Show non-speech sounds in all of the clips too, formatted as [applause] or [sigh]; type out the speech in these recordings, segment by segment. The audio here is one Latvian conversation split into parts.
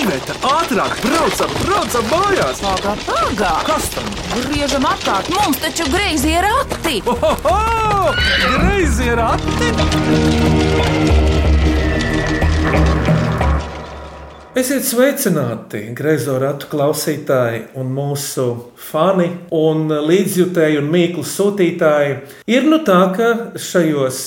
Iveta, ātrāk, braucam, braucam mājās! Pagā, pagā! Kas tam? Griežam apkārt, mums taču greizi ir rati! Ohoho! Greizi ir ati! Esiet sveicināti, greizo ratu klausītāji, un mūsu fani, un līdzjutēji un mīklu sūtītāji. Ir nu tā, ka šajos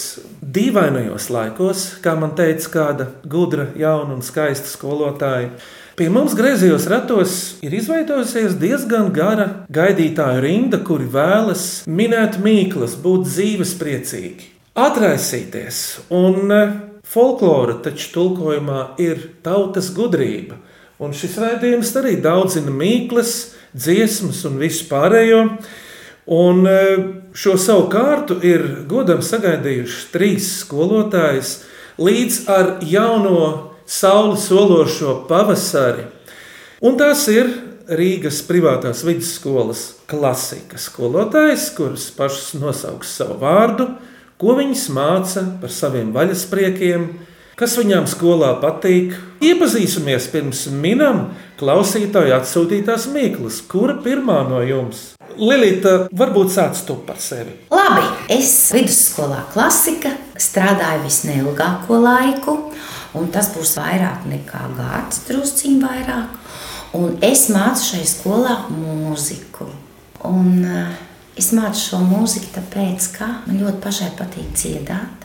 dīvainajos laikos, kā man teica kāda gudra, jauna un skaista skolotāja, pie mums griezījos ratos ir izveidojusies diezgan gara gaidītāju rinda, kuri vēlas minēt mīklas, būt dzīvespriecīgi, atraisīties. Un, Folklora taču tulkojumā ir tautas gudrība, un šis raidījums arī daudzina mīklas, dziesmas un visu pārējo. Un e, šo savu kārtu ir godam sagaidījuši trīs skolotājas līdz ar jauno sauli sološo pavasari. Un tās ir Rīgas privātās vidusskolas klasikas skolotājas, kuras pašas nosauks savu vārdu, ko viņas māca par saviem vaļaspriekiem, kas viņām skolā patīk. Iepazīsimies pirms minam klausītāju atsūtītās mīklas, kura pirmā no jums. Lilita, varbūt sāc tu par sevi. Labi, es vidusskolā klasika strādāju visneilgāko laiku, un tas būs vairāk nekā gads, drusciņ vairāk. Un es mācu šai skolā mūziku. Un, uh, Es mācu šo mūziku, tāpēc, ka man ļoti pašai patīk dziedāt.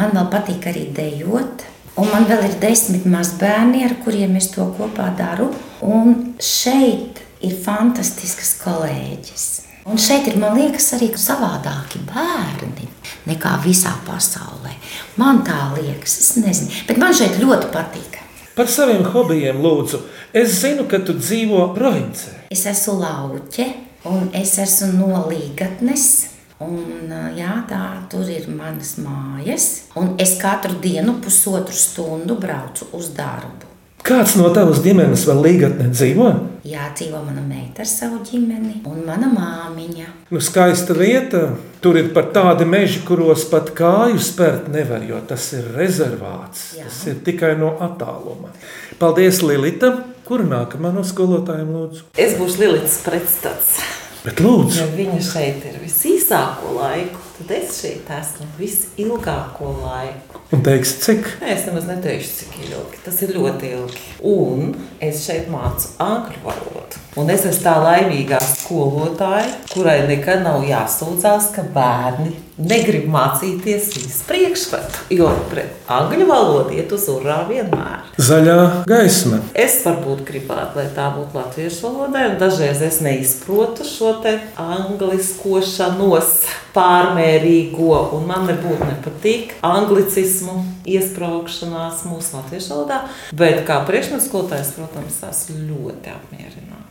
Man vēl patīk arī dejot. Un man vēl ir desmit mazbērni, ar kuriem es to kopā daru. Un šeit ir fantastisks kolēģis. Un šeit ir, man liekas, arī savādāki bērni nekā visā pasaulē. Man tā liekas, es nezinu, bet man šeit ļoti patīk. Par saviem hobijiem, lūdzu. Es zinu, ka tu dzīvo provincē. Es esmu lauķe, Un es esmu no Līgatnes. Un, jā, tā tur ir manas mājas. Un es katru dienu pusotru stundu braucu uz darbu. Kāds no tavas ģimenes vēl līgatnē dzīvo? Jā, dzīvo mana meita ar savu ģimeni un mana māmiņa. Nu, skaista vieta. Tur ir pat tādi meži, kuros pat kāju spērt nevar, jo tas ir rezervāts. Jā. Tas ir tikai no attāluma. Paldies, Lilita! Kur nākamā no skolotājiem lūdzu? Es būšu Lilijas pretstats. Bet lūdzu, ja viņa šeit ir visīsāko laiku, tad es šeit esmu visilgāko laiku. Un teiks, cik? Nē, es nemaz neteikšu, cik ilgi. Tas ir ļoti ilgi. Un es šeit mācu angļu valodu. Un es esmu tā laimīgā skolotāja, kurai nekad nav jāsūdzās, ka bērni negrib mācīties viņas priekšmetu, jo pret angļu valodu iet uz urā vienmēr. Zaļā gaisma. Es varbūt gribētu, lai tā būtu latviešu valodai, un dažreiz es neizprotu šo te angliskošanos pārmērīgo, un man nebūtu nepatīk anglicismu iesprāgšanās mūsu latviešu valodā, bet kā priekšmetu skolotājs, protams, esmu ļoti apmierināta.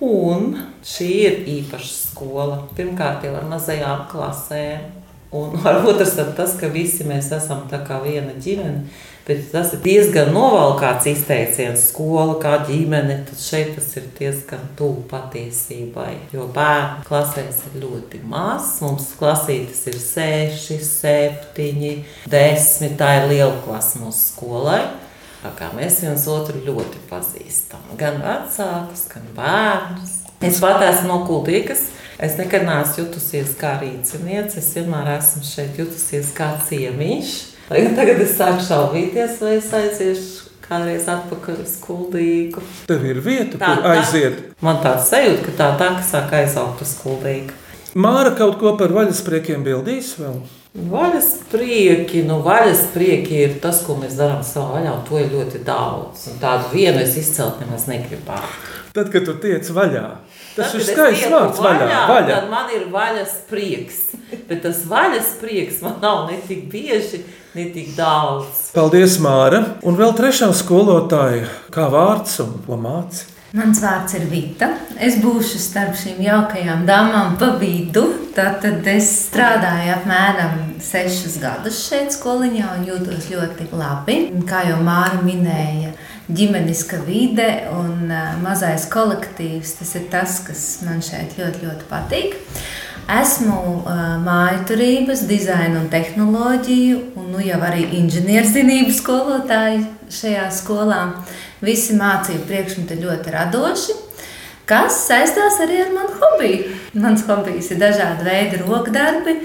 Un šī ir īpaša skola. Pirmkārt, jau ar mazajām klasēm, Un varbūt tas ir tas, ka visi mēs esam viena ģimene. Bet tas ir diezgan novalkāts izteiciens, skola kā ģimene. Tad šeit tas ir diezgan tuvu patiesībai. Jo bērnu klasēs ir ļoti maz. Mums klasītes ir 6, 7, 10. Tā ir liela klasa mūsu skolai. Mēs viens otru ļoti pazīstam. Gan vecākus, gan bērnus. Es pat esmu no Kultūras Es nekad neesmu jutusies kā rīciniece. Es vienmēr esmu šeit jutusies kā ciemiņš. Tagad es sāku šaubīties, vai es aiziešu kādreiz atpakaļ uz kuldīgu. Tev ir vieta, tā, kur aiziet. Tā, man tāds sajūta, ka tā tā, ka sāk aizaugt uz kuldīgu. Māra kaut ko par vaļaspriekiem bildīs vēl? Vaļas prieki, nu, vaļas prieki ir tas, ko mēs darām savā vaļā, un to ir ļoti daudz. Un tādu vienu es izcelt nemaz negribētu. Tad, kad tu tiec vaļā, Tas ir skaists vārds, vaļā, vaļā. vaļā. Tad man ir vaļas prieks. Bet tas vaļas prieks man nav ne tik bieži, ne tik daudz. Paldies, Māra. Un vēl trešā skolotāja, kā vārds un ko māci. Mans vārds ir Vita. Es būšu starp šīm jaukajām dāmām pa vidu. Tad es strādāju apmēram sešus gadus šeit, skoliņā, un jūtos ļoti labi. Kā jau Māra minēja, ģimeniska vide un mazais kolektīvs. Tas ir tas, kas man šeit ļoti, ļoti patīk. Esmu uh, mājaturības, dizaina un tehnoloģiju, un nu, jau arī inženierzinību skolotāja šajā skolā. Visi mācību priekšmeti ļoti radoši, kas saistās arī ar manu hobiju. Mans hobijs ir dažādi veidi rokdarbi,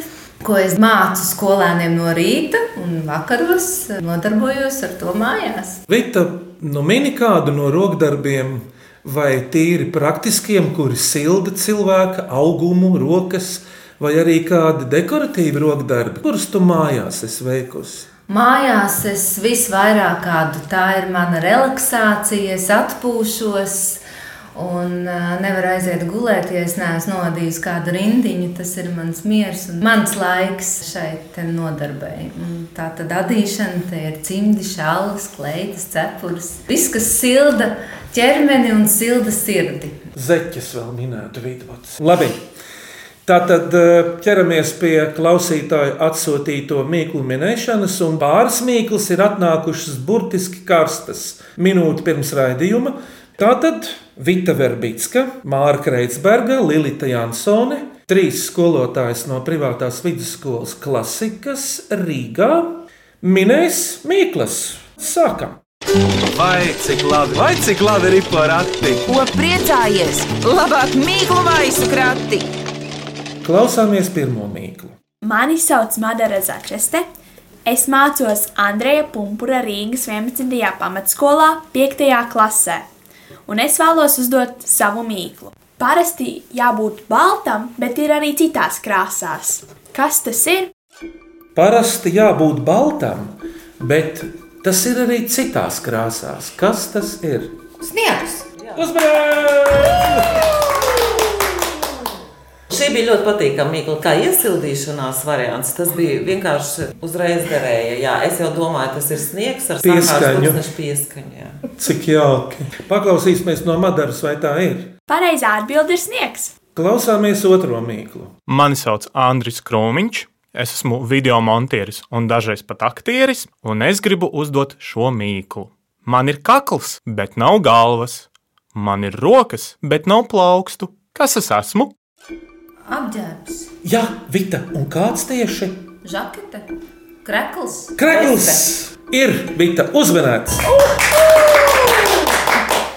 ko es mācu skolēniem no rīta un vakaros nodarbojos ar to mājās. Vita, nu mini kādu no rokdarbiem vai tīri praktiskiem, kuri silda cilvēka augumu, rokas, vai arī kādi dekoratīvi rokdarbi, kurus tu mājās esi veikusi? Mājās es visvairāk kādu tā ir mana relaksācija, es atpūšos. Un uh, nevaru aiziet gulēt, ja es neesmu novadījis kādu rindiņu. Tas ir mans miers un mans laiks šai nodarbei. Un tā tad adīšana, te ir cimdi, šālas, kleitas, cepures. Viss, kas silda ķermeni un silda sirdi. Zeķes vēl minētu vidus. Labi. Tātad ķeramies pie klausītāju atsūtīto mīklu minēšanas, un pāris mīklas ir atnākušas burtiski karstas minūti pirms raidījuma. Tātad Vita Verbicka, Māra Kreitsberga, Lilita Jansone, trīs skolotājas no privātās vidusskolas klasikas Rīgā minēs mīklas. Sākam! Vai cik labi, vai cik labi ir porakti? Ko priecājies? Labāk mīklu maisu krati! Klausāmies pirmo mīklu. Mani sauc Madara Začeste. Es mācos Andreja Punkūra Rīgas 11. pamatskolā, 5. klasē, un es vēlos uzdot savu mīklu. Parasti jābūt baltam, bet ir arī citās krāsās. Kas tas ir? Parasti jābūt baltam, bet Tas ir arī citās krāsās. Kas tas ir? Sniegs! Uzmanības! Šī bija ļoti patīkama mīkla, kā iesildīšanās variants. Tas bija vienkārši uzreiz derēja. Jā, es jau domāju, tas ir sniegs ar Pieskaņu. pieskaņu. Jā. Cik jauki. Paklausīsimies no Madaras, vai tā ir. Pareizā atbilde ir sniegs. Klausāmies otro mīklu. Mani sauc Andris Krūmiņš. Es esmu video monteris un dažreiz pat aktieris, un es gribu uzdot šo mīklu. Man ir kakls, bet nav galvas. Man ir rokas, bet nav plaukstu. Kas es esmu? Apģērbs, Jā, Vita, un kāds tieši? žakete, krekls. Krekls ir Vita uzmanēts.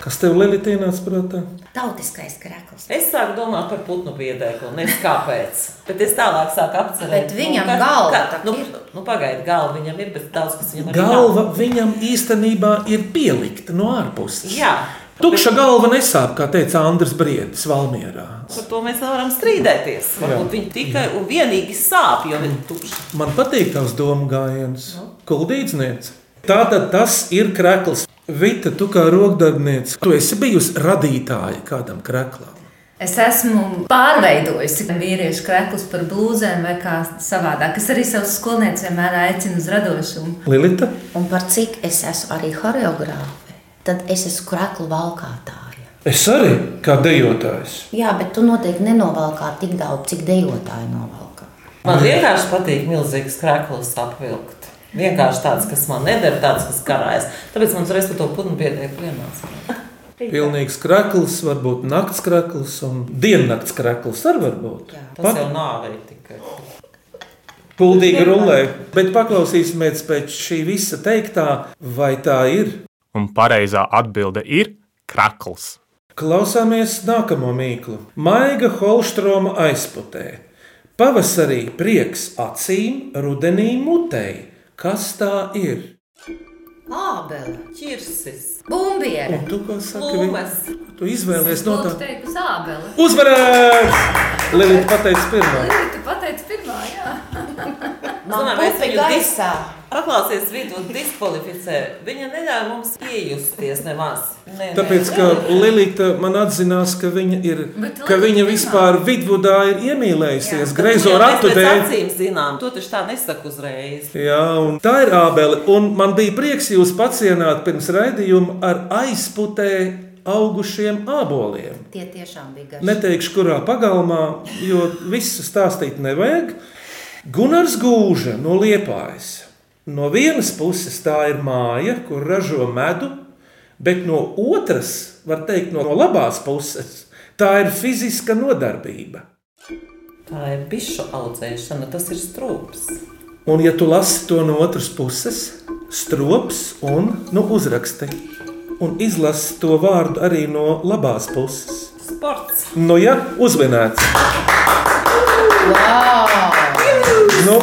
Kas tev Lilita ienāca prātā? Tautiskais krekls. Es sāku domāt par putnu piedēklu, nezinu kāpēc. Bet es tālāk sāku apcerēt. Bet viņam kas- galva kā- tak Nu, ir. nu pagaidi, galva viņam ir, bet daudz kas viņam arī Galva nav. viņam īstenībā ir pielikta no ārpuses. Jā. Tukša galva nesāp, kā teica Andris Briedis Valmierā. Par to mēs nevaram strīdēties. Varbūt viņi tikai un vienīgi sāp, jo viņi tukši. Man patīk tavs domu gājiens, kuldīdzniece. Tātad tas ir krekls. Vita, tu kā rokdarbniece, tu esi bijusi radītāja kādam kreklam. Es esmu pārveidojusi vīriešu kreklus par blūzēm vai kā savādāk. Es arī savus skolniekus vienmēr aicinu uz radošumu. Lilita, Un par cik es esmu arī choreogrāfe, tad es esmu kreklu valkātāja. es arī kā dejotājs. Jā, bet tu noteikti nenovalkā tik daudz, cik dejotāji novalkā. Man vienkārši patīk milzīgs krāklis apvilkt. Vienkārši tāds, kas man nedara, tāds, kas karājas. Tāpēc man uzreiz par to putnu piedēklu ienāca. Pilnīgs krekls, varbūt nakts krekls un diennakts krekls arī var būt. Tas jau nāvei tikai. Puldīgi rullē, bet paklausīsimies pēc šī visa teiktā, vai tā ir. Un pareizā atbilde ir krakls. Klausāmies nākamo mīklu. Maiga Holstroma aizputē. Pavasarī prieks acīm, rudenī mutei. Kas tā ir? Ābele, Čirsis, bumbiere, Un tu kā saki, vi- tu izvēlies no tā. teiktu sābeli. Uzvarēts! Lilita pateica pirmā. Tu pateici pirmā, jā. Es viņu dis... gaisā. Paklausies vidū diskvalificē. Viņa neļauj mums iejusties nemaz. Nē, Tāpēc, nē, ka. Lilita man atzinās, ka viņa ir, Bet ka viņa vispār vidvudā ir iemīlējusies greizo ratu dēļ. acīm zinām, to taču tā nesaka uzreiz. Jā, un tā ir ābele. Un man bija prieks jūs pacienāt pirms raidījuma ar aizputē augušiem āboliem. Tie tiešām bija garši. Neteikšu, kurā pagalmā, jo visu stāstīt nevajag. Gunārs Gūža no Liepājas. No vienas puses tā ir māja, kur ražo medu, bet no otras, var teikt, no labās puses, tā ir fiziska nodarbība. Tā ir bišu audzēšana, tas ir strūps. Un, ja tu lasi to no otras puses, strops un nu, uzraksti. Un izlasi to vārdu arī no labās puses. Sports. Nu, ja uzvinēts. Nu,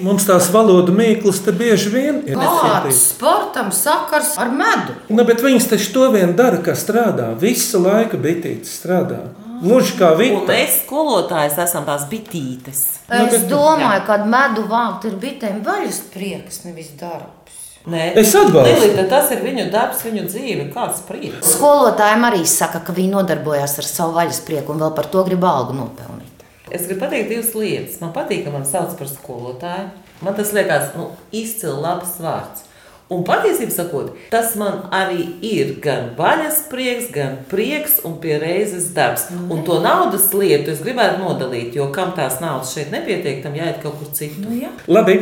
mums tās valodu mīklas te bieži vien ir. Kāds sportam sakars ar medu? Nu, bet viņas taču to vien dara, kas strādā. Visu laiku bitītes strādā. Gluži kā Un vīna. mēs, skolotājs, esam tās bitītes. Nu, Es bet- domāju, ka medu vākt ir bitēm vaļas prieks, nevis darbs. Nē, Es atbalstu. Lilita, tas ir viņu darbs, viņu dzīve. Kāds prieks. Skolotājiem arī saka, ka viņi nodarbojas ar savu vaļas prieku un vēl par to grib algu nopelnīt. Es gribu pateikt divas lietas. Man patīk, ka man sauc par skolotāju. Man tas liekas nu, izcili labs vārds. Un patiesībā sakot, tas man arī ir gan vaļas prieks, gan prieks un pie reizes darbs. Un to naudas lietu es gribētu nodalīt, jo kam tās naudas šeit nepietiek, tam jāiet kaut kur citur. Nu, jā. Labi.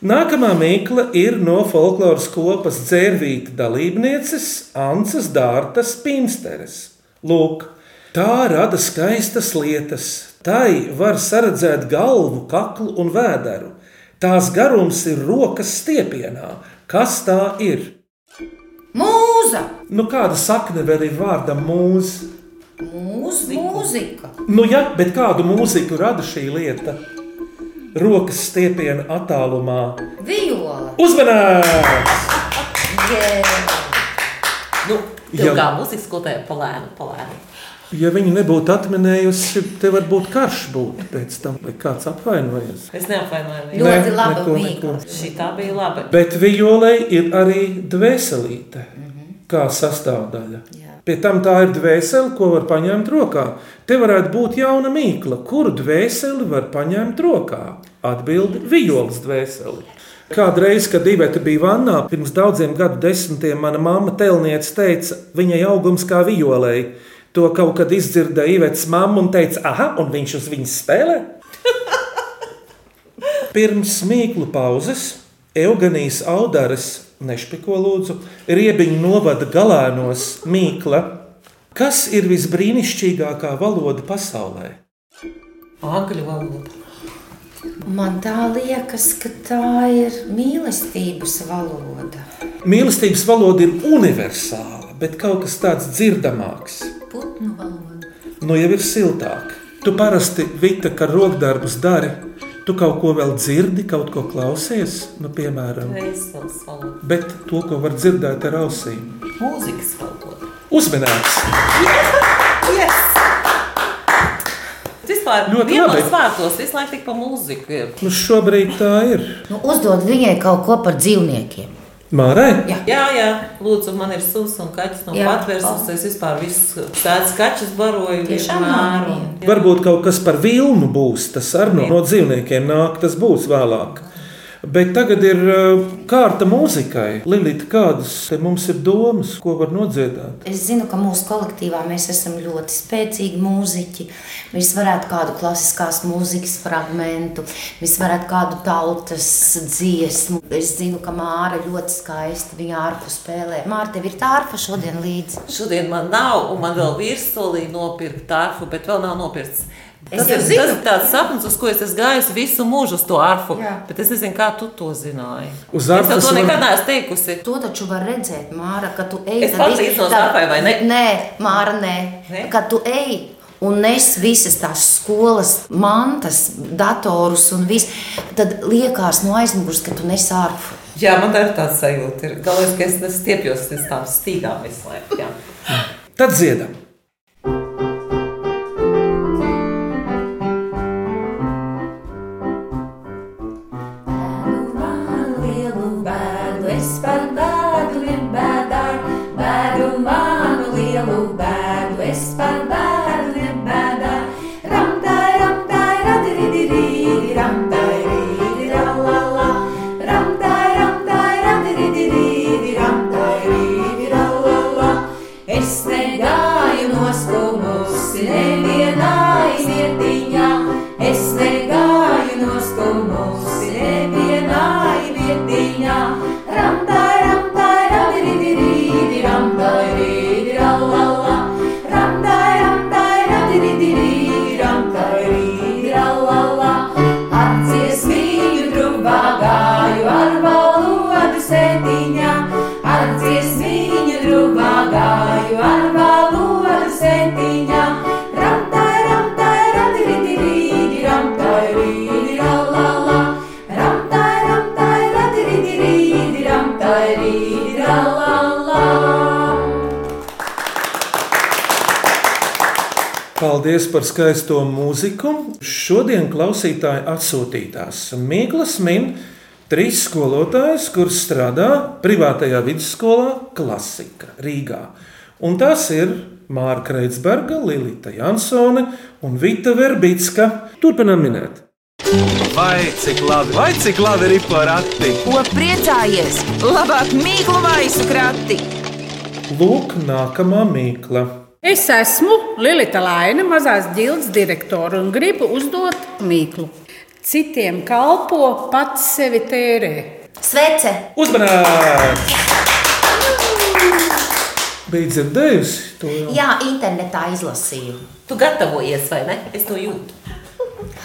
Nākamā mīkla ir no folkloras kopas dzērvīta dalībnieces Ances Dārtas Pinsteres. Lūk, tā rada skaistas lietas. Tai var saredzēt galvu, kaklu un vēderu. Tās garums ir rokas stiepienā. Kas tā ir? Mūza! Nu, kāda sakne vēl ir vārdam? Mūs, mūzika! Nu, jā, bet kādu mūziku rada šī lieta? Rokas stiepiena attālumā. Viola! Uzmanīgs! Yeah. [laughs] Nu, Jā. tev kā mūzikas skolotāja palēnu, palēnu. Ja viņi nebūtu atminējusi, te varbūt karš būtu pēc tam, vai kāds apvainojies. Es neapvainoju viņu. Ļoti Nē, laba neko, neko. Šī tā bija laba. Bet violai ir arī dvēselīte, kā sastāvdaļa. Jā. Pie tam tā ir dvēsele, ko var paņemt rokā. Te varētu būt jauna mīkla, kuru dvēseli var paņemt rokā. Atbildi - violas dvēseli. Kādreiz, kad Iveta bija vannā, pirms daudziem gadu desmitiem, mana mamma telniece teica, viņai augums kā violai. To kaut kad izdzirdēja Ivetas mamma un teica, ah, un viņš uz viņas spēlē. [laughs] Pirms mīklu pauzes Eugenijas Audaras nešpiko lūdzu, riebiņu novada galēnos mīkla. Kas ir visbrīnišķīgākā valoda pasaulē? Angļu valoda. Man tā liekas, ka tā ir mīlestības valoda. Mīlestības valoda ir universāla, bet kaut kas tāds dzirdamāks. Putnu valoda. Nu jau ir siltāk. Tu parasti vita, ka rokdarbus dari. Tu kaut ko vēl dzirdi, kaut ko klausies, nu, piemēram, bet to, ko var dzirdēt ar ausīm. Mūzikas valoda. Uzmanīgs! Vispār Ļoti labi. vārtos visu laiku tik pa mūziku ir. Nu, šobrīd tā ir. Nu, uzdod viņai kaut ko par dzīvniekiem. Mārai? Jā. Jā, jā, lūdzu, man ir suns un kaķis no Jā. patvērsmes. Es vispār visu tādu kaķus baroju. Tiešām Jā. Varbūt kaut kas par vilnu būs. Tas arī no, no dzīvniekiem nāk, tas būs vēlāk. Bet tagad ir kārta mūzikai. Lilita, kādas mums ir domas, ko var nodziedāt? Es zinu, ka mūsu kolektīvā mēs esam ļoti spēcīgi mūziķi. Mēs varētu kādu klasiskās mūzikas fragment, mēs varētu kādu tautas dziesmu. Es zinu, ka Māra ļoti skaisti viņa ārpu spēlē. Māra, tev ir tā ārpa šodien līdzi. Šodien man nav, un man vēl virsotnē nopirkt tārfu, bet vēl nav nopirkts. Es Tas ir, tas ir tāds sapnis, uz ko es esmu gājis visu mūžu uz to arfu. Jā. Bet es nezinu, kā tu to zināji. Uz es tev arfas to var- nekad neesmu teikusi. To taču var redzēt, Māra, kad tu ej. Es pats līdzos tā- arfai, vai ne? Nē, Māra, nē. Ne? Kad tu ej. Un nes visas tās skolas mantas, datorus un viss. Tad liekas no aizmugures, ka tu nes ārpu. Jā, man tā ir tāds sajūta. Ir. Galvenais, ka es nestiepjos uz tām stīgām visu laiku. jā. Tad dziedam! que par skaisto mūziku. Šodien klausītāji atsūtītās Mīklas min trīs skolotājus, kurš strādā privātajā vidusskolā Klasika Rīgā. Un tas ir Mārka Reitsberga, Lilita Jansone un Vita Verbicka. Turpinām minēt. Vai cik labi, vai cik labi ir porakti? Ko priecājies? Labāk mīklu maisu krati! Lūk, nākamā mīkla. Es esmu Lilita Laina, mazās ģildes direktore un gribu uzdot mīklu. Citiem kalpo, pats sevi tērē. Svece! Uzmanīts! Bija dzirdējusi to jau? Jā, internetā izlasīju. Tu gatavojies, vai ne? Es to jūtu.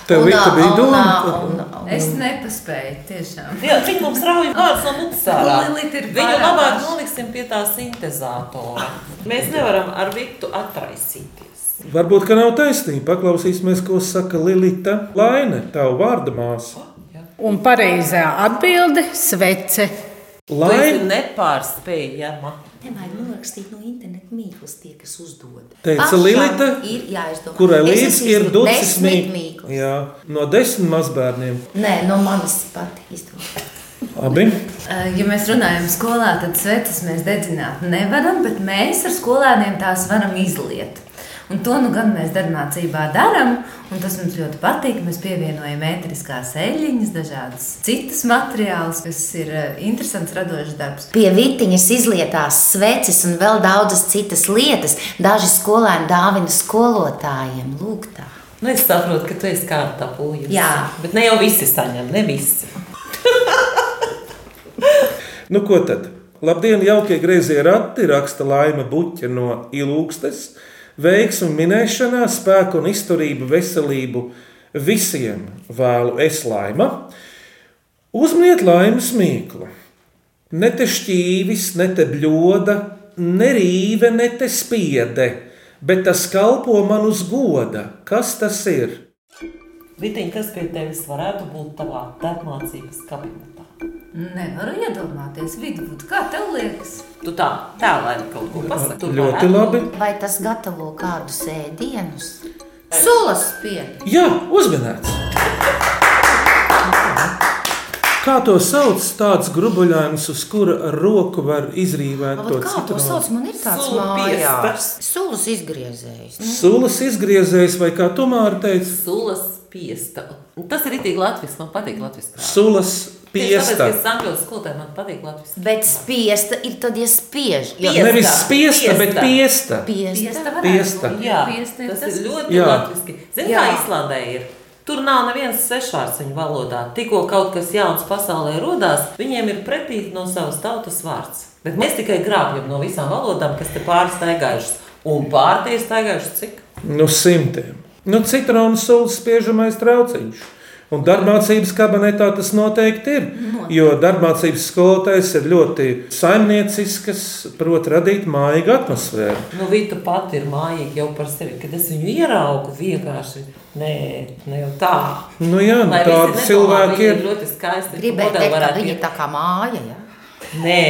Tev Un, Vita bija un, doma. un, un, Es nepaspēju, tiešām. Jā, viņi mums rauj vārdus no mutes ārā. Lilita ir Viņu labāk noliksim pie tā sintezatora. Mēs nevaram ar Vitu atraisīties. Varbūt, ka nav taisnība. Paklausīsimies, ko saka Lilita Laine, tava vārda māsa. Un pareizā atbilde - svece. Ir nepārspējama. Nevajag norakstīt no interneta mīklas tie, kas uzdod. teica Lilita, ir jāizdomā. kurai esmu ir desmit mīklas. Jā, no desmit mazbērniem. Nē, no manis pati izdomāju. Abi. Ja mēs runājam skolā, tad sveces mēs dedzināt nevaram, bet mēs ar skolēniem tās varam izliet. Un to nu gan mēs darbmācībā darām, un tas mums ļoti patīk. Mēs pievienojam ētriskās eļļiņas, dažādas citas materiālus, kas ir eh, interesants, radošs darbs. Pie vitiņas izlietās sveces un vēl daudzas citas lietas. Daži skolēni dāvina skolotājiem. Lūk, tā. Nu, es saprotu, ka tu esi kāda tā pūļa. Jā. Bet ne jau visi saņem, ne visi. [laughs] Nu, ko tad? Labdien, jaukie grazījie rati, raksta Laima Buķa no Ilūgstes. Veiksmu minēšanā, spēku un izturību, veselību visiem vēlu es laima. Uzminiet laimes mīklu. Ne te šķīvis, ne te bļoda, ne rīve, ne te spiede, bet tas kalpo man uz goda. Kas tas ir? Vitiņ, kas pie tevis varētu būt tavā darbmācības kabinetā? Nevaru iedomāties, vidū, kā tev liekas. Tu tā tēlēni kaut ko pasaki. Ļoti labi. Vai tas gatavo kādus ēdienus? Sulas spiedi. Jā, uzmanīts! Kā to sauc? Tāds grubuļājums, uz kura ar roku var izrīvēt to Kā to sauc? citronu. Man ir tāds mājās. Sulas izgriezējs. Sulas izgriezējs, vai kā Tomāra teica, Sulas piesta. Un Tas ir itī latviski, man patīk latviski. sulas piesta. ka es angļu skolotāju, man patīk latviski. Bet spiesta ir tad, ja spiež. Jo Piesta. Nevis spiesta, bet piesta. Piesta. Piesta. Jā, Piesta tas, tas, ir ļoti Jā. latviski. Zini, kā Jā. Islandē ir? Tur nav nevienas svešvārds viņu valodā. Tikko kaut kas jauns pasaulē rodās, viņiem ir pretī no savas tautas vārds. Bet mēs tikai grābjam no visām valodām, kas te pārsteigājušas. Un pārtie steigājušas cik? Nu, simtiem. Nu, citronu sulas spiežamais trauciņš. Un darbmācības kabinetā tas noteikti ir. Jo darbmācības skolotājs ir ļoti saimniecisks, prot radīt mājīgu atmosfēru. Nu, Vita pati ir mājīga jau par sevi. Kad es viņu ieraugu, vienkārši nē, ne jau tā. Nu, jā, Lai tādi cilvēki viņa ir. ir ļoti skaisti. Gribēju teikt, ka viņa ir tā kā māja. Ja? Nē,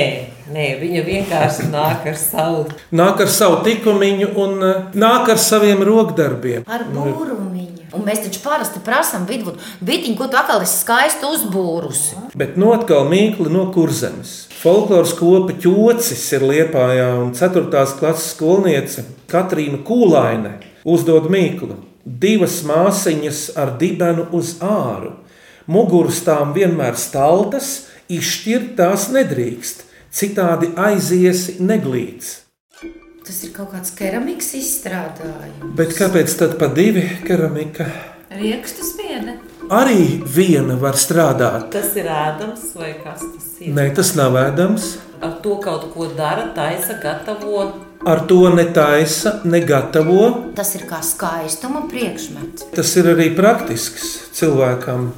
nē, viņa vienkārši nāk ar savu. Nāk ar savu likumiņu un eh, nāk ar saviem rokdarbiem. Ar būrumiņu. Un mēs taču parasti prasām vidvudu. Bitiņu, ko tu atkal esi skaisti uzbūrusi. Bet no atkal mīkli no kurzemes. Folkloras kopa ķocis ir liepājā, un 4. klases skolniece Katrīna Kūlaine uzdod mīklu. Divas māsiņas ar dibenu uz āru. Muguras tām vienmēr staltas, izšķirt tās nedrīkst, citādi aiziesi neglīts. Tas ir kaut kāds keramikas izstrādājums. Bet kāpēc tad pa divi keramika? Riekstu spiede. Arī viena var strādāt. Tas ir ēdams vai kas tas ir? Nē, tas nav ēdams. Ar to kaut ko dara, taisa, gatavo. Ar to netaisa, negatavo. Tas ir kā skaistuma priekšmets. Tas ir arī praktisks cilvēkam.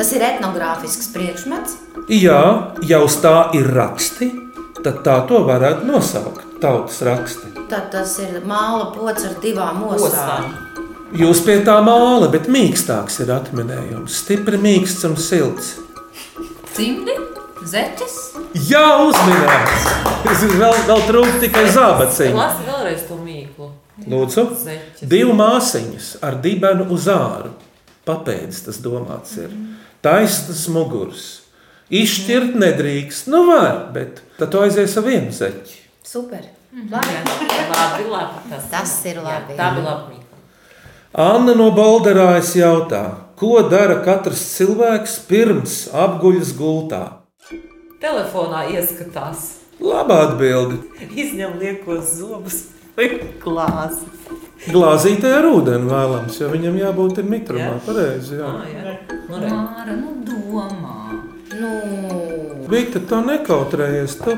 Tas ir etnogrāfisks priekšmets. Jā, ja uz tā ir raksti, tad tā to varētu nosaukt. Tautas raksti. Tad tas ir māla pocis ar divām. Osām. Jūs pie tā māla, bet mīkstāks ir atminējums. Stipri mīksts un silts. Cimdi, zeķes. Jā, uzminēts! Tas ir vēl, vēl trūkst tikai zābaciņa. Lasi vēlreiz to mīklu. Lūdzu, Zeķes. divu māsiņas ar dibenu uz āru. Papēdis tas domāts ir. Taisnas muguras. Izšķirt nedrīkst, nu var, bet tad tu aizies ar vienu zeķi. Super. Labi. Labi, labi. Tas, Tas ir labi, Jā, tā bija labi. Anna no Balderājas jautā, ko dara katrs cilvēks pirms apguļas gultā? Telefonā ieskatās, Labā atbildi. izņem liekos zobus [laughs] glāzi. Glāzītē ar ūdeni vēlams, jo viņam jābūt ir mitrumā. Jā. Pareizi, jā. Ah, jā. Nu. Māra, nu domā. Nu, Vita, tu nekautrējies. Tu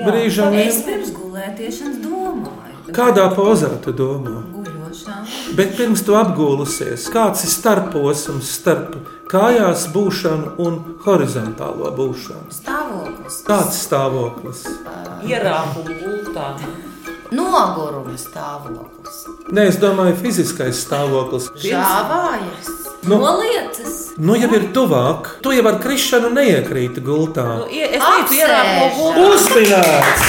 brīžam Es pirms gulētiešanas domāju. Kādā pozā tu domā? Guļošā. Bet pirms tu apgūlusies, kāds ir starposms starp kājās būšanu un horizontālo būšanu? stāvoklis. Kāds stāvoklis? Ierāpumu gultā. Noguruma stāvoklis. Nē, es domāju, fiziskais stāvoklis. Žāvājas. Nu, Noliecas. nu jau ir tuvāk. Tu jau ar krišanu neiekrīti gultā. Nu, es teicu, gultā. Uzminēts!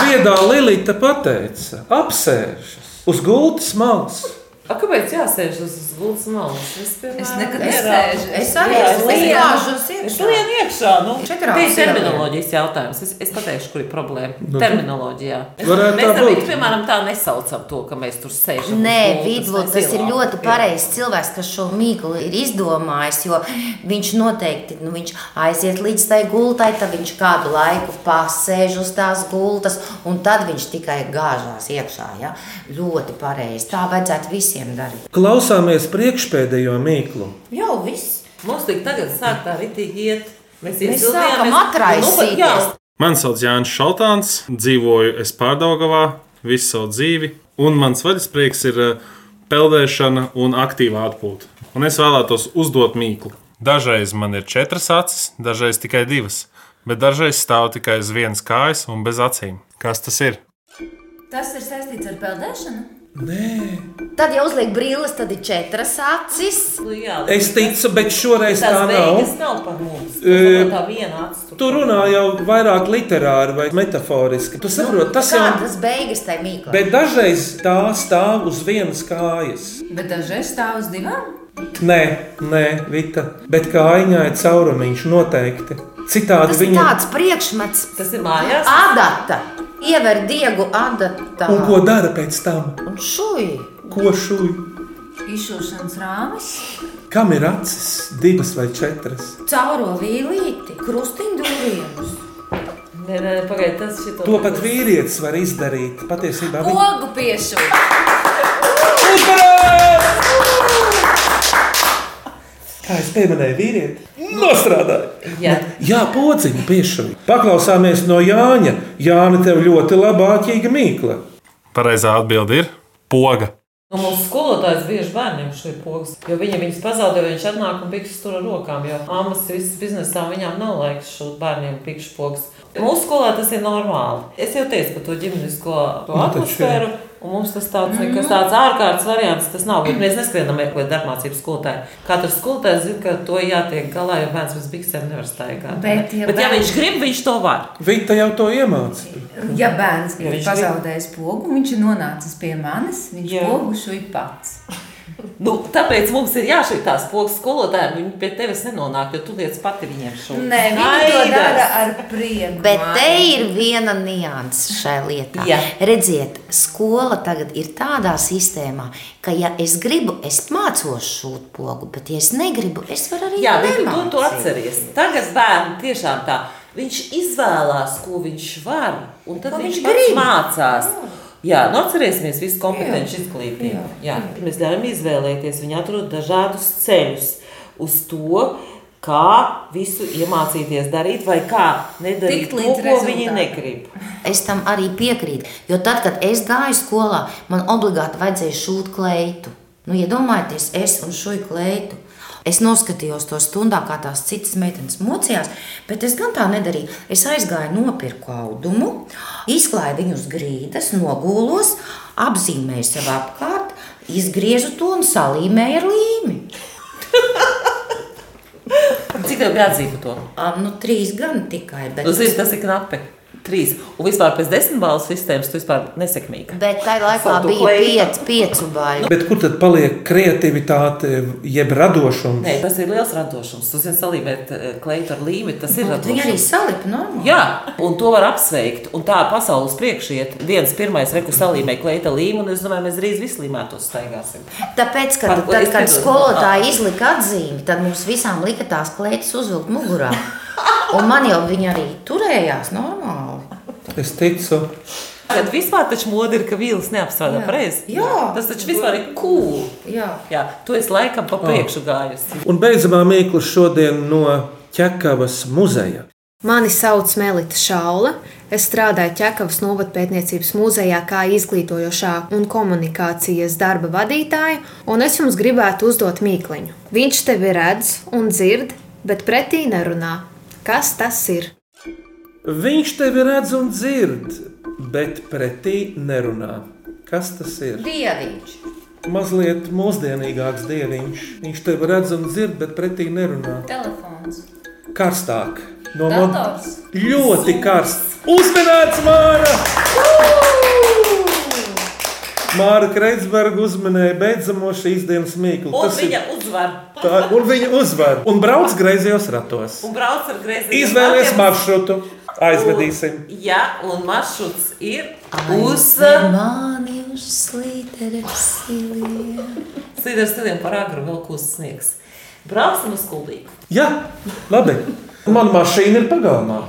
Viedā Lilita pateica, apsēžas uz gultas malas. A, kāpēc jāsēž uz uz gultas malas? Es, piemēram, Es nekad nesēžu. Es arī es lienu. iegāžos Es iekšā. lienu iekšā. Nu, Četrās tie ir terminoloģijas jautājums. Es, es pateikšu, kur ir problēma. Nu, Terminoloģijā. Es, varētu mēs būt. piemēram, tā nesaucam to, ka mēs tur sēžam. uz Nē, vai tas ir ļoti pareizs cilvēks, kas šo mīklu ir izdomājis. Jo viņš noteikti nu, viņš aiziet līdz tai gultai, tad viņš kādu laiku pasēž uz tās gultas, un tad viņš tikai gāžās iekšā. Ja? Ļoti pareizi. Tā vajadzētu visiem darīt. Klausāmies priekšpēdējo mīklu. Jau viss. Mums tik tagad sāk tā ritīgi iet. Mēs, Mēs sākam Nu, atraisīties. jā, Mani sauc Jānis Šaltāns, dzīvoju es Pārdaugavā visu savu dzīvi, un mans vaļasprieks ir eh, peldēšana un aktīva atpūta. Un es vēlētos uzdot mīklu. Dažreiz man ir četras acis, dažreiz tikai divas, bet dažreiz stāv tikai uz vienas kājas un bez acīm. Kas tas ir? Tas ir saistīts ar peldēšanu. Tad, ja uzliek brīles, tad ir četras acis. nu, jā, Es ticu, bet šoreiz tā tās beigas nav. nav par mums. E, Tā viena acis. tur. Tu runā jau vairāk literāri vai metaforiski. Tu saproti, tas jau ir. Kādas beigas tai mīklai? Bet dažreiz tā stāv uz vienas kājas. Bet dažreiz stāv uz divām. Nē, nē, Vita. Bet kājiņā ir caurumiņš noteikti. Citādi Tas ir viņa. tāds priekšmets, Tas ir mājās. adata. Iever diegu adatā. Un ko dara pēc tam? Un šuj. Ko šūj? Izšūšanas rāmis, Kam ir acis? Divas vai četras? Cauro vīlīti, krustiņdūriemus. Nē, nē, pagaidi, tas šito. To pat vīrietis var izdarīt. Patiesībā viņa pogu piešūt. Kā es pieminēju, vīrieti, nostrādāja. Jā. Jā, podziņa piešķirt. Paklausāmies no Jāņa. Jāni, tev ļoti labā ķīga mīkla. Pareizā atbilde ir poga. Nu, mūsu skolotājs bieži bērniem šī pogas, jo viņi viņus pazaudē, viņš atnāk un pikšķis tur ar rokām, jo mammas visas biznesā viņām nav laiks šūt bērniem pikšķis pogas. Mūsu skolā tas ir normāli. Es jau teicu par to ģimenes skolā, to Nu, taču, atmosfēru, un mums tas tāds, nekas tāds ārkārtas variants tas nav, bet mēs neskrienam meklēt darbmācības skolotāju. Katrs skolotājs zina, ka to jātiek galā, jo bērns bez biksēm nevar staigāt. Bet, ja bet ja bērns- viņš grib, viņš to var. Vita jau to iemācīja. Ja bērns Ja ir viņš pazaudējis pogu, viņš ir nonācis pie manis, viņš Jā. pogu šuj pats. Nu, tāpēc mums ir jāšķirt tās pogas skolotājiem. Viņi pie tevis nenonāk, jo tu lietas pati viņiem šo Nē, viņi to dara ar prieku. Bet te ir viena nianses šai lietā. Jā. Redziet, skola tagad ir tādā sistēmā, ka, ja es gribu, es mācos šūt pogu, bet, ja es negribu, es varu arī Jā, bet tu to, nemācīt. to atceries. Tagad bērni tiešām tā. Viņš izvēlās, ko viņš var, un tad Ko viņš, viņš viņš grib. mācās. Jā, nu atcerēsimies visu kompetenci izglītību. Jā. Jā. Mēs ļaujam izvēlēties. Viņi atrod dažādus ceļus uz to, kā visu iemācīties darīt, vai kā nedarīt to, ko viņi rezultātam. negrib. Es tam arī piekrītu. Jo tad, kad es gāju skolā, man obligāti vajadzēja šūt kleitu. Nu, iedomājieties, es un šo kleitu. Es noskatījos to stundā, kā tās citas meitenes mocījās, bet es gan tā nedarīju. Es aizgāju, nopirku audumu, izklāju viņu uz grīdas, nogūlos, apzīmēju sev apkārt, izgriezu to un salīmēju ar līmi. Cik tev bija atzīme par to? Ā, Nu, trīs gan tikai, bet Tu zini, tas ir knapi. Trīs. Un vispār pēc desmit balvu sistēmas tu vispār nesekmīgi. Bet tajā laikā Foto bija piec, piecu baļu. Bet kur tad paliek kreativitāte, jeb radošums? Nē, tas ir liels radošums. Tu zini, salīmēt eh, kleitu ar līmeni, tas ir Bet Viņi arī radošums. salipa normāli. Jā, un to var apsveikt. Un tā pasaules priekšiet. Viens pirmais reku salīmē kleita līmeni, un es domāju, mēs drīz visi līmētos staigāsim. Tāpēc, kad, Par tad, kad skolotāji izlika atzīmi, tad mums visām lika tās klētas uzvilkt mugurā. [laughs] Un man jau viņa arī turējās normāli. Es ticu, Kad vispār taču mode ir, ka vīls neapstrādā Jā. pareizi. Jā. Tas taču vispār ir cool. Jā. Jā, tu esi laikam pa priekšu gājusi. un beidzamā mīkla šodien no Čekavas muzeja. Mani sauc Melita Šaula. Es strādāju Čekavas novatpētniecības muzejā kā izglītojošā un komunikācijas darba vadītāja, un es jums gribētu uzdot mīkliņu. Viņš tevi redz un dzird, bet pretī nerunā. Kas tas ir? Viņš tevi redz un dzird, bet pretī nerunā. Kas tas ir? Dieviņš. Mazliet mūsdienīgāks dieviņš. Viņš tevi redz un dzird, bet pretī nerunā. Telefons. Karstāk. No Dators. Ļoti karsts. Uzmanīts, Māra! Māra Kreitsberga uzmanēja beidzamo šīs dienas mīklu. Un Tas ir- viņa uzvar. tā, un viņa uzvar. Un brauc greizajos ratos. Un brauc ar grēziem. Izvēlies maršrutu. Aizvedīsim. Jā, un maršruts ir uz Mani uz slīteres siliem. Slīders stiliem par agru vēl kūst sniegs. Braucam uz kuldīgu. Jā, labi. Mana mašīna ir pagalmā.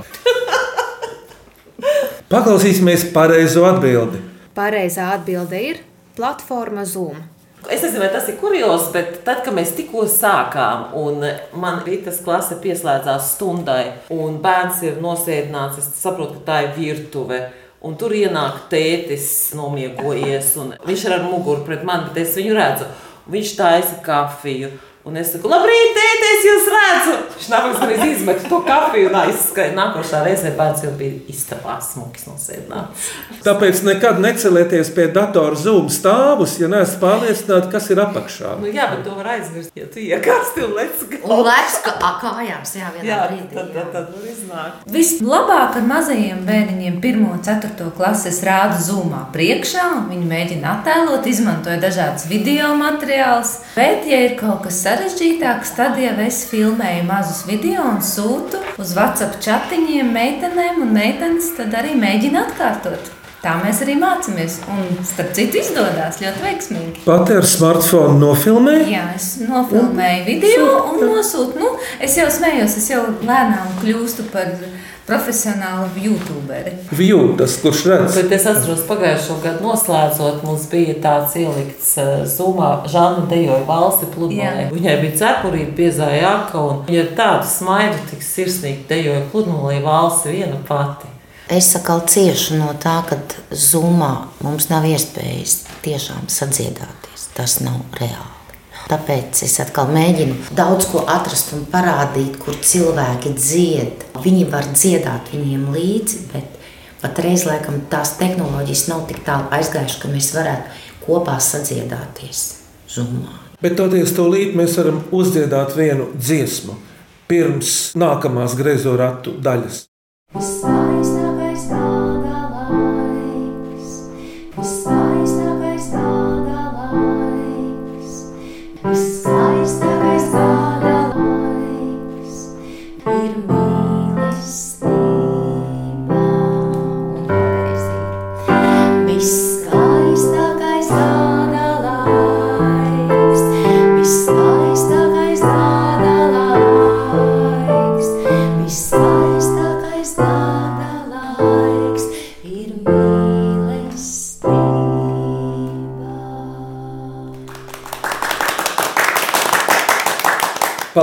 Paklausīsimies pareizo atbildi. Pareizā atbilde ir platforma Zoom. Es nezinu, vai tas ir kurjos, bet tad, kad mēs tikko sākām, un man rītas klase pieslēdzās stundai, un bērns ir nosēdināts, es saprotu, ka tā ir virtuve. Un tur ienāk tētis, nomiegojies, un viņš ir ar muguru pret mani, bet es viņu redzu. Viņš taisa kafiju. Un es saku, labrīt, tēti, es jūs redzu. Viņš nākamais reiz izmet to kafiju un aizskrēja. Nākošā reizē bērns jau bija istabā smuks nosēdināts. Tāpēc nekad necelieties pie datora zūmu stāvus, ja neesat pārliecināti, kas ir apakšā. Nu, jā, bet to var aizmirst, ja tu iekārsti un lec Un lec ka a, kājās, jā, vienā Jā, brīdī. tad, tad, tad var iznākt. Vislabāk ar mazajiem bērniņiem, 1, 4 klases rāda zumā priekšā. Viņi mēģina attēlot, izmantoja dažādas video materiālus. Bet, ja ir kaut kas sarežģītāks, tad jau es filmēju mazus video un sūtu uz WhatsApp chatiņiem meitenēm, un meitenes tad arī mēģina atkārtot. Tā mēs arī mācāmies. Un, starp citu, izdodas ļoti veiksmīgi. Pati ar smartphone nofilmēja. Jā, es nofilmēju video un nosūtu. Nu, es jau smējos, es jau lēnām kļūstu par profesionālu YouTuberi. Vjūtas, kurš redz? Bet es atceros, pagājušo gadu noslēdzot, mums bija tāds ielikts uh, sumā, Žana dejoja valsti pludmalē. Viņai bija cepurība, piezāja aka, un viņa ar tādu smaidu tik sirsnīgi dejoja pludmalē valsti viena pati. Es atkal ciešu no tā, ka zumā mums nav iespējas tiešām sadziedāties. Tas nav reāli. Tāpēc es atkal mēģinu daudz ko atrast un parādīt, kur cilvēki dzied. Viņi var dziedāt viņiem līdzi, bet patreiz laikam tās tehnoloģijas nav tik tālu aizgājušas, ka mēs varētu kopā sadziedāties zumā. Bet toties tūlīt mēs varam uzdziedāt vienu dziesmu pirms nākamās griezo ratu daļas. Viskaistākais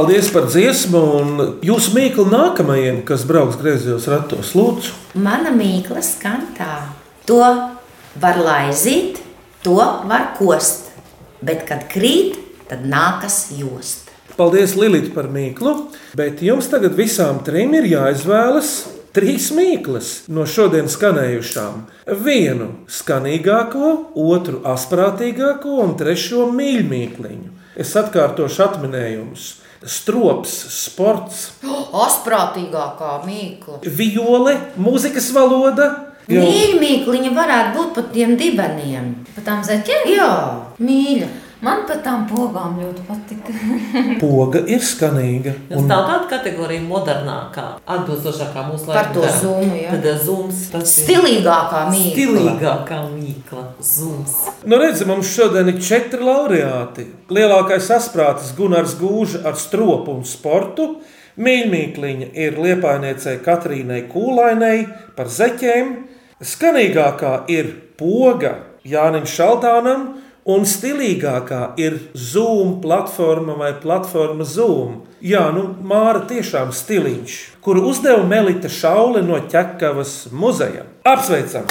Paldies par dziesmu un jūsu mīklu nākamajiem, kas brauks griezos ratos. Lūdzu, Mana mīkla skan tā. To var laizīt, to var kost, bet kad krīt, tad nākas jost. paldies Lilīt par mīklu, bet jums tagad visām trim ir jāizvēlas trīs mīklas no šodienas skanējušām. Vienu skanīgāko, otru asprātīgāko un trešo mīļmīkliņu. Es atkārtošu atminējumus. Strops, sports, [gasps] Asprātīgākā mīkla. viole, mūzikas valoda. Jo Mīļmīkliņa varētu būt pat tiem dibeniem. Pa tām zeķēm? Jā, mīļa. Man pat tām pogām ļoti patika. [laughs] poga ir skanīga. Tas tā tāda kategorija modernākā, atbilstošākā mūsu Par to laikam. zumu, jā. Tad eh, zums. tas ir Stilīgākā mīkla. Stilīgākā mīkla. Zums. Nu, redziet, mums šodien ir četri laureāti. Lielākais asprātis Gunārs Gūža ar stropu un sportu. Mīļmīkliņa ir liepainiecei Katrīnai Kūlainai par zeķiem. Skanīgākā ir poga Jānim Šaltānam, un stilīgākā ir Zoom platforma vai platforma Zoom. Jā, nu, Māra tiešām stiliņš, kuru uzdeva Melita Šaule no Ķekavas muzeja. Apsveicam!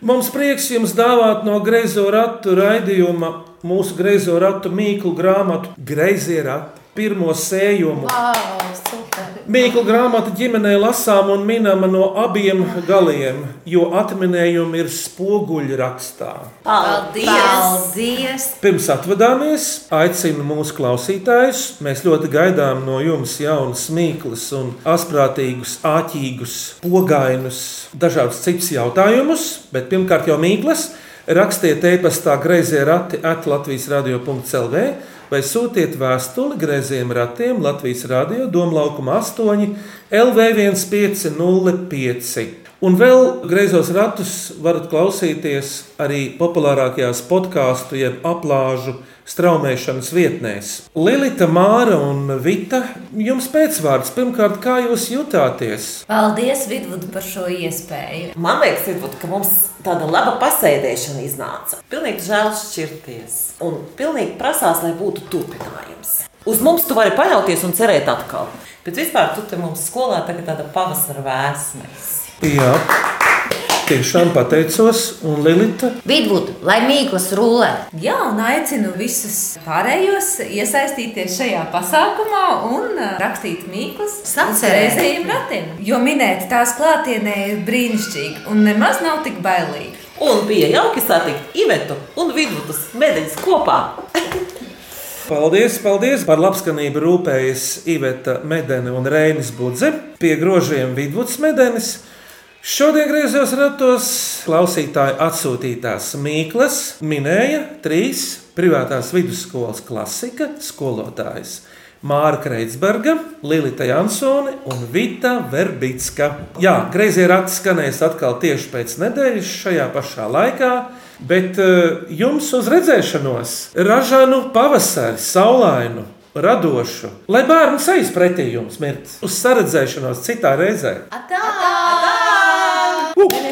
Mums prieks jums dāvāt no Greizo ratu raidījuma mūsu Greizo ratu mīklu grāmatu Greizie rati. Pirmo sējumu. Wow, super! Mīklu grāmatu ģimenē lasām un minama no abiem galiem, jo atminējumi ir spoguļrakstā. Paldies! Paldies! Pirms atvadāmies, aicinu mūsu klausītājus. Mēs ļoti gaidām no jums jaunas mīklas, un asprātīgus, āķīgus, pogainus, dažādus citus jautājumus. Bet pirmkārt jau mīklas. Rakstiet e-pastā grazījā rati at Latvijas radio.clv vai sūtiet vēstuli grazījiem ratiem Latvijas radio Domlaukuma 8 LV1505. Un vēl griezos ratus varat klausīties arī populārākajās podkāstu, jeb aplāžu straumēšanas vietnēs. Lilita, Māra un Vita, jums pēcvārds pirmkārt, kā jūs jutāties? Paldies, Vidvud, par šo iespēju. Man liekas, Vidvud, ka mums tāda laba pasēdēšana iznāca. Pilnīgi žēl šķirties. Un pilnīgi prasās, lai būtu turpinājums. Uz mums tu vari paļauties un cerēt atkal. Bet vispār tu te mums skolā tagad tāda pavasara vēsmes. Jā, tiešām pateicos, un Lilita. Vidvud, lai mīklas rulē. Jā, un aicinu visus pārējos iesaistīties šajā pasākumā un ā, rakstīt mīklas Sacerēt. reizējiem ratiem. Jo minēt tās klātienē ir brīnišķīgi un nemaz nav tik bailīgi. Un bija jauki satikt Ivetu un Vidvudas medaļas kopā. Paldies, paldies par labskanību rūpējas Iveta Medene un Reinis Budze. Pie grožiem Vidvuds Medenis. Šodien griezos ratos klausītāju atsūtītās mīklas minēja trīs privātās vidusskolas klasika skolotājas. Māra Kreitsberga, Lilita Jansone un Vita Verbicka. Jā, grazījā rati skanēs atkal tieši pēc nedēļas šajā pašā laikā. Bet uh, jums uz redzēšanos, ražanu pavasari, saulainu, radošu, lai bērns aiz pretī jums mirt uz saredzēšanos citā reizē. Atā! Woo.